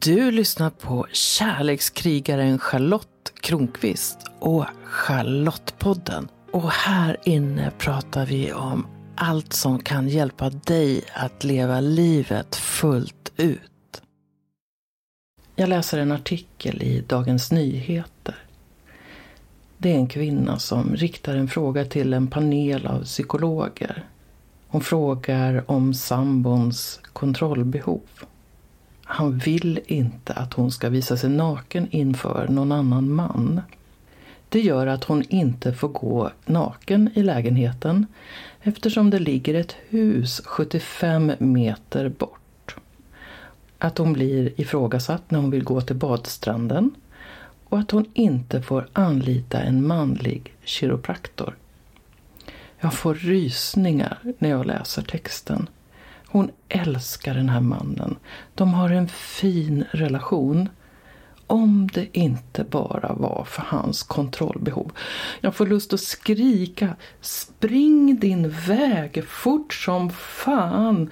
Du lyssnar på kärlekskrigaren Charlotte Kronqvist och Charlottepodden. Och här inne pratar vi om allt som kan hjälpa dig att leva livet fullt ut. Jag läser en artikel i Dagens Nyheter. Det är en kvinna som riktar en fråga till en panel av psykologer. Hon frågar om sambons kontrollbehov. Han vill inte att hon ska visa sig naken inför någon annan man. Det gör att hon inte får gå naken i lägenheten eftersom det ligger ett hus 75 meter bort. Att hon blir ifrågasatt när hon vill gå till badstranden och att hon inte får anlita en manlig kiropraktor. Jag får rysningar när jag läser texten. Hon älskar den här mannen. De har en fin relation. Om det inte bara var för hans kontrollbehov. Jag får lust att skrika. Spring din väg fort som fan.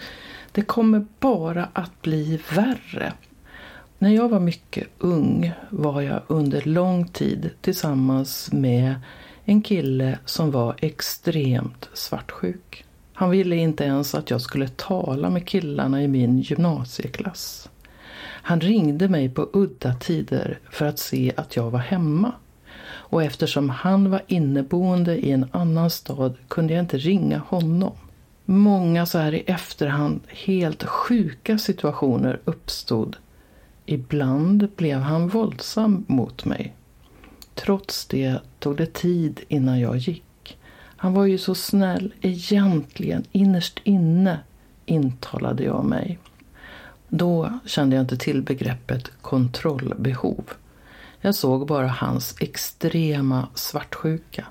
Det kommer bara att bli värre. När jag var mycket ung var jag under lång tid tillsammans med en kille som var extremt svartsjuk. Han ville inte ens att jag skulle tala med killarna i min gymnasieklass. Han ringde mig på udda tider för att se att jag var hemma. Och eftersom han var inneboende i en annan stad kunde jag inte ringa honom. Många så här i efterhand helt sjuka situationer uppstod. Ibland blev han våldsam mot mig. Trots det tog det tid innan jag gick. Han var ju så snäll egentligen, innerst inne, intalade jag mig. Då kände jag inte till begreppet kontrollbehov. Jag såg bara hans extrema svartsjuka.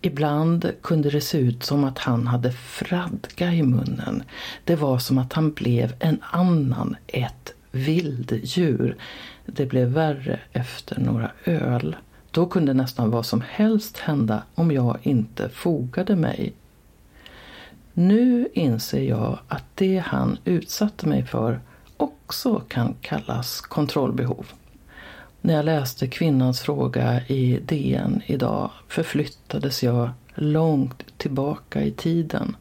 Ibland kunde det se ut som att han hade fradga i munnen. Det var som att han blev en annan, ett vilddjur. Det blev värre efter några öl. Då kunde nästan vad som helst hända om jag inte fogade mig. Nu inser jag att det han utsatte mig för också kan kallas kontrollbehov. När jag läste kvinnans fråga i DN idag förflyttades jag långt tillbaka i tiden.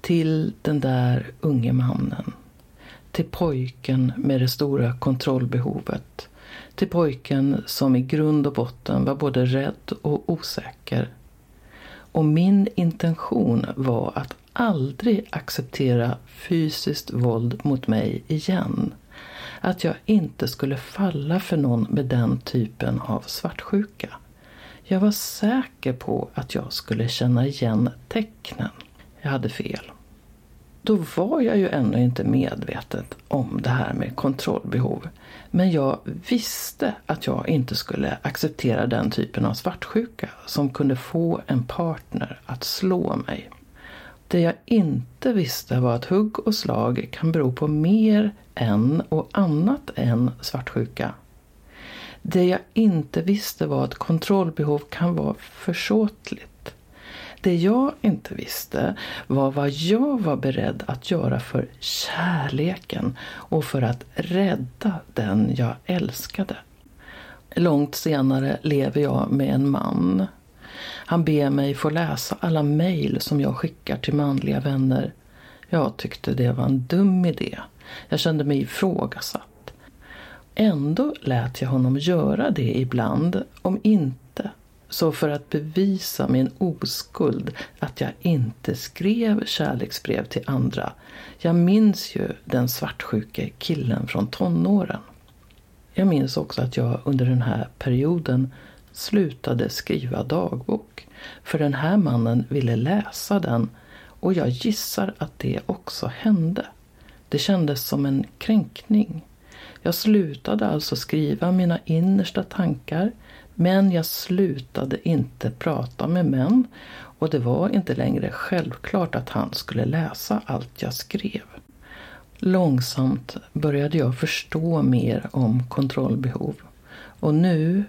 Till den där unge mannen. Till pojken med det stora kontrollbehovet till pojken som i grund och botten var både rädd och osäker. Och min intention var att aldrig acceptera fysiskt våld mot mig igen. Att jag inte skulle falla för någon med den typen av svartsjuka. Jag var säker på att jag skulle känna igen tecknen. Jag hade fel. Då var jag ju ännu inte medveten om det här med kontrollbehov. Men jag visste att jag inte skulle acceptera den typen av svartsjuka som kunde få en partner att slå mig. Det jag inte visste var att hugg och slag kan bero på mer än och annat än svartsjuka. Det jag inte visste var att kontrollbehov kan vara försåtligt. Det jag inte visste var vad jag var beredd att göra för kärleken och för att rädda den jag älskade. Långt senare lever jag med en man. Han ber mig få läsa alla mejl som jag skickar till manliga vänner. Jag tyckte det var en dum idé. Jag kände mig ifrågasatt. Ändå lät jag honom göra det ibland, om inte så för att bevisa min oskuld att jag inte skrev kärleksbrev till andra. Jag minns ju den svartsjuke killen från tonåren. Jag minns också att jag under den här perioden slutade skriva dagbok. För den här mannen ville läsa den och jag gissar att det också hände. Det kändes som en kränkning. Jag slutade alltså skriva mina innersta tankar men jag slutade inte prata med män och det var inte längre självklart att han skulle läsa allt jag skrev. Långsamt började jag förstå mer om kontrollbehov. Och nu,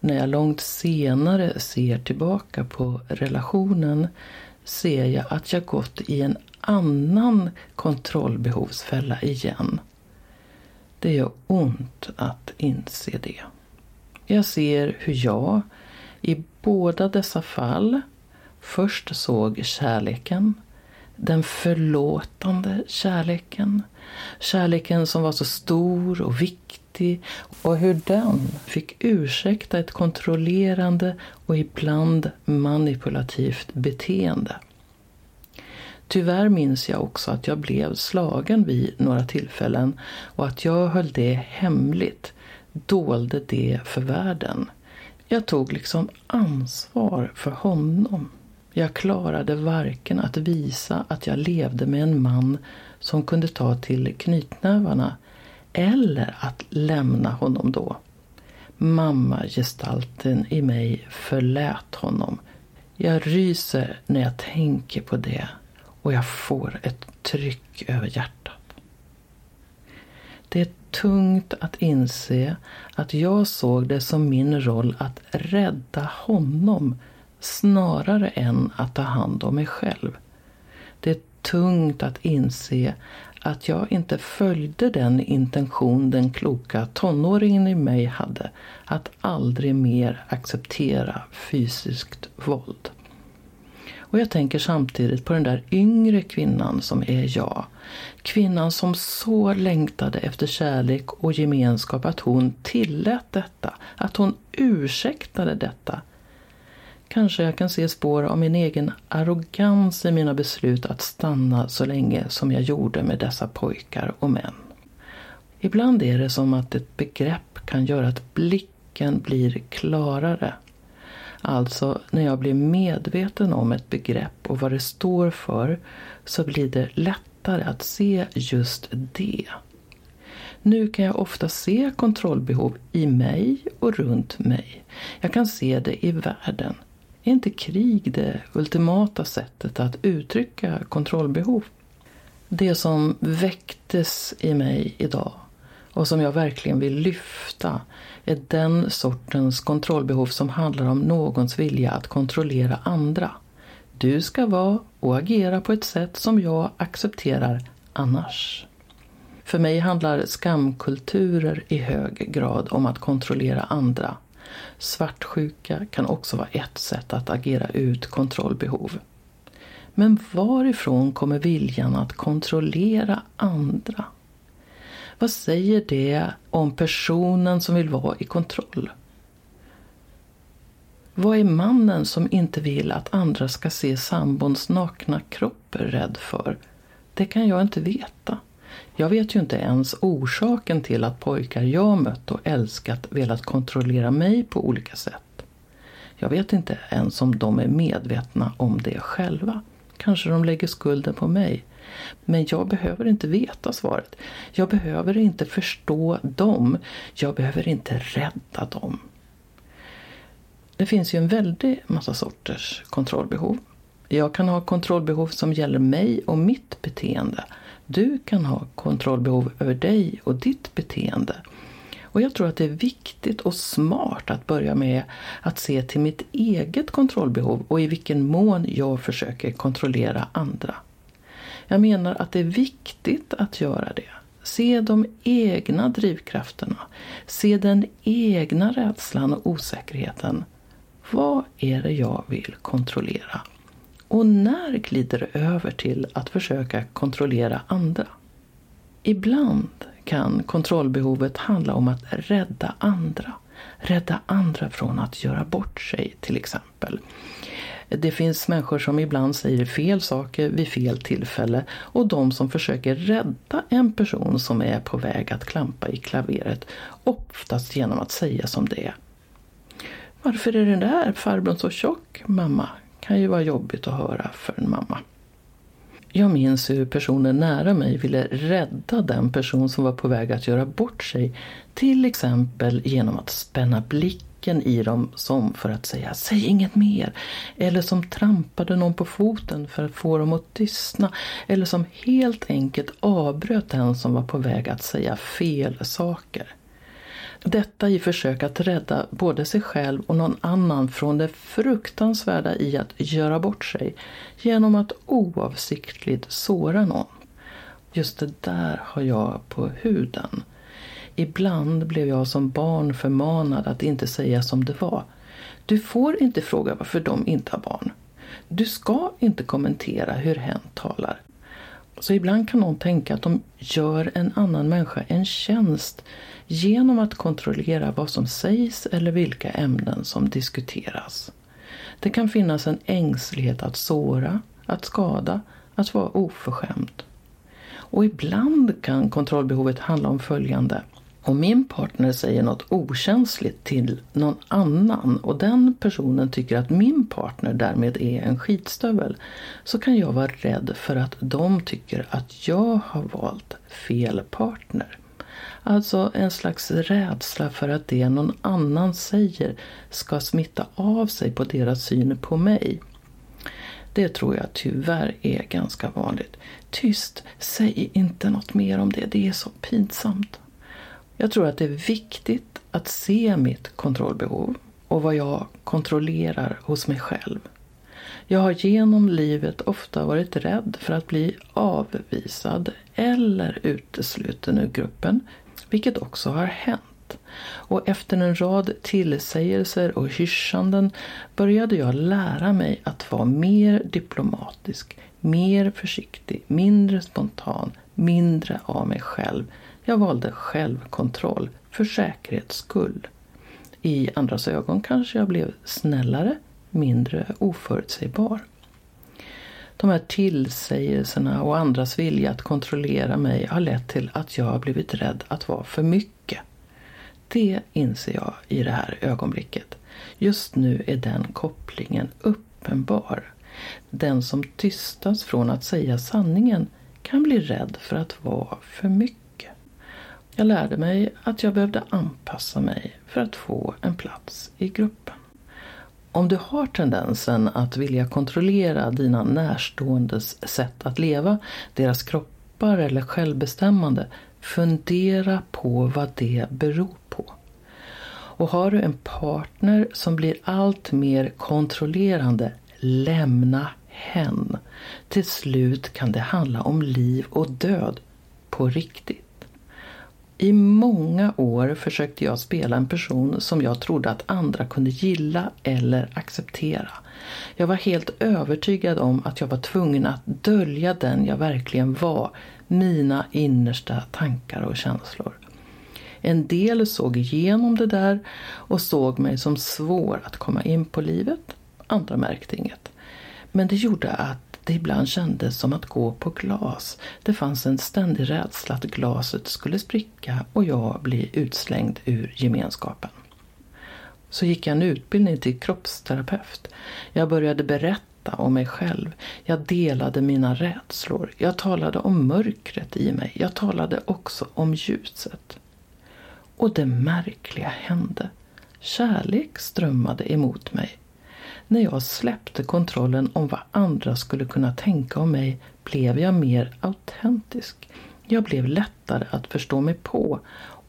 när jag långt senare ser tillbaka på relationen, ser jag att jag gått i en annan kontrollbehovsfälla igen. Det gör ont att inse det. Jag ser hur jag i båda dessa fall först såg kärleken, den förlåtande kärleken, kärleken som var så stor och viktig och hur den fick ursäkta ett kontrollerande och ibland manipulativt beteende. Tyvärr minns jag också att jag blev slagen vid några tillfällen och att jag höll det hemligt, dolde det för världen. Jag tog liksom ansvar för honom. Jag klarade varken att visa att jag levde med en man som kunde ta till knytnävarna eller att lämna honom då. Mammagestalten i mig förlät honom. Jag ryser när jag tänker på det och jag får ett tryck över hjärtat. Det är tungt att inse att jag såg det som min roll att rädda honom snarare än att ta hand om mig själv. Det är tungt att inse att jag inte följde den intention den kloka tonåringen i mig hade att aldrig mer acceptera fysiskt våld. Och jag tänker samtidigt på den där yngre kvinnan som är jag. Kvinnan som så längtade efter kärlek och gemenskap att hon tillät detta, att hon ursäktade detta. Kanske jag kan se spår av min egen arrogans i mina beslut att stanna så länge som jag gjorde med dessa pojkar och män. Ibland är det som att ett begrepp kan göra att blicken blir klarare Alltså, när jag blir medveten om ett begrepp och vad det står för så blir det lättare att se just det. Nu kan jag ofta se kontrollbehov i mig och runt mig. Jag kan se det i världen. Är inte krig det ultimata sättet att uttrycka kontrollbehov? Det som väcktes i mig idag och som jag verkligen vill lyfta är den sortens kontrollbehov som handlar om någons vilja att kontrollera andra. Du ska vara och agera på ett sätt som jag accepterar annars. För mig handlar skamkulturer i hög grad om att kontrollera andra. Svartsjuka kan också vara ett sätt att agera ut kontrollbehov. Men varifrån kommer viljan att kontrollera andra? Vad säger det om personen som vill vara i kontroll? Vad är mannen som inte vill att andra ska se sambons nakna kropp rädd för? Det kan jag inte veta. Jag vet ju inte ens orsaken till att pojkar jag mött och älskat velat kontrollera mig på olika sätt. Jag vet inte ens om de är medvetna om det själva. Kanske de lägger skulden på mig. Men jag behöver inte veta svaret. Jag behöver inte förstå dem. Jag behöver inte rädda dem. Det finns ju en väldig massa sorters kontrollbehov. Jag kan ha kontrollbehov som gäller mig och mitt beteende. Du kan ha kontrollbehov över dig och ditt beteende. Och jag tror att det är viktigt och smart att börja med att se till mitt eget kontrollbehov och i vilken mån jag försöker kontrollera andra. Jag menar att det är viktigt att göra det. Se de egna drivkrafterna. Se den egna rädslan och osäkerheten. Vad är det jag vill kontrollera? Och när glider det över till att försöka kontrollera andra? Ibland kan kontrollbehovet handla om att rädda andra. Rädda andra från att göra bort sig till exempel. Det finns människor som ibland säger fel saker vid fel tillfälle och de som försöker rädda en person som är på väg att klampa i klaveret, oftast genom att säga som det är. Varför är den där farbrorn så tjock, mamma? Kan ju vara jobbigt att höra för en mamma. Jag minns hur personen nära mig ville rädda den person som var på väg att göra bort sig. Till exempel genom att spänna blicken i dem som för att säga säg inget mer. Eller som trampade någon på foten för att få dem att tystna. Eller som helt enkelt avbröt den som var på väg att säga fel saker. Detta i försök att rädda både sig själv och någon annan från det fruktansvärda i att göra bort sig genom att oavsiktligt såra någon. Just det där har jag på huden. Ibland blev jag som barn förmanad att inte säga som det var. Du får inte fråga varför de inte har barn. Du ska inte kommentera hur hen talar. Så ibland kan någon tänka att de gör en annan människa en tjänst genom att kontrollera vad som sägs eller vilka ämnen som diskuteras. Det kan finnas en ängslighet att såra, att skada, att vara oförskämd. Och ibland kan kontrollbehovet handla om följande. Om min partner säger något okänsligt till någon annan och den personen tycker att min partner därmed är en skitstövel så kan jag vara rädd för att de tycker att jag har valt fel partner. Alltså en slags rädsla för att det någon annan säger ska smitta av sig på deras syn på mig. Det tror jag tyvärr är ganska vanligt. Tyst, säg inte något mer om det, det är så pinsamt. Jag tror att det är viktigt att se mitt kontrollbehov och vad jag kontrollerar hos mig själv. Jag har genom livet ofta varit rädd för att bli avvisad eller utesluten ur gruppen, vilket också har hänt. Och efter en rad tillsägelser och hyschanden började jag lära mig att vara mer diplomatisk, mer försiktig, mindre spontan, mindre av mig själv jag valde självkontroll för säkerhets skull. I andras ögon kanske jag blev snällare, mindre oförutsägbar. De här tillsägelserna och andras vilja att kontrollera mig har lett till att jag har blivit rädd att vara för mycket. Det inser jag i det här ögonblicket. Just nu är den kopplingen uppenbar. Den som tystas från att säga sanningen kan bli rädd för att vara för mycket. Jag lärde mig att jag behövde anpassa mig för att få en plats i gruppen. Om du har tendensen att vilja kontrollera dina närståendes sätt att leva, deras kroppar eller självbestämmande, fundera på vad det beror på. Och har du en partner som blir allt mer kontrollerande, lämna hen. Till slut kan det handla om liv och död på riktigt. I många år försökte jag spela en person som jag trodde att andra kunde gilla eller acceptera. Jag var helt övertygad om att jag var tvungen att dölja den jag verkligen var, mina innersta tankar och känslor. En del såg igenom det där och såg mig som svår att komma in på livet. Andra märkte inget. Men det gjorde att det ibland kändes som att gå på glas. Det fanns en ständig rädsla att glaset skulle spricka och jag bli utslängd ur gemenskapen. Så gick jag en utbildning till kroppsterapeut. Jag började berätta om mig själv. Jag delade mina rädslor. Jag talade om mörkret i mig. Jag talade också om ljuset. Och det märkliga hände. Kärlek strömmade emot mig. När jag släppte kontrollen om vad andra skulle kunna tänka om mig blev jag mer autentisk. Jag blev lättare att förstå mig på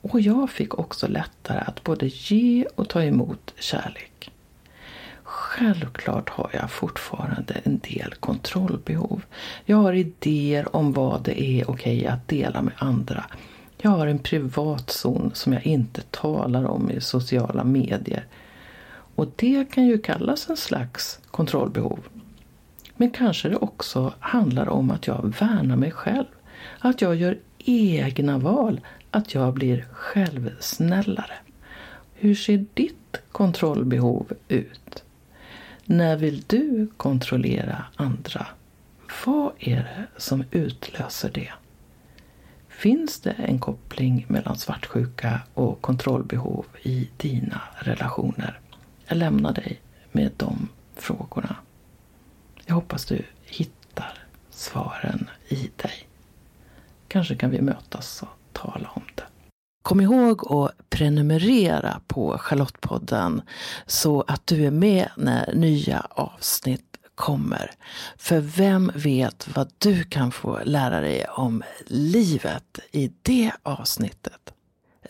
och jag fick också lättare att både ge och ta emot kärlek. Självklart har jag fortfarande en del kontrollbehov. Jag har idéer om vad det är okej att dela med andra. Jag har en privat zon som jag inte talar om i sociala medier. Och det kan ju kallas en slags kontrollbehov. Men kanske det också handlar om att jag värnar mig själv. Att jag gör egna val. Att jag blir självsnällare. Hur ser ditt kontrollbehov ut? När vill du kontrollera andra? Vad är det som utlöser det? Finns det en koppling mellan svartsjuka och kontrollbehov i dina relationer? Jag lämnar dig med de frågorna. Jag hoppas du hittar svaren i dig. Kanske kan vi mötas och tala om det. Kom ihåg att prenumerera på Charlottepodden så att du är med när nya avsnitt kommer. För vem vet vad du kan få lära dig om livet i det avsnittet.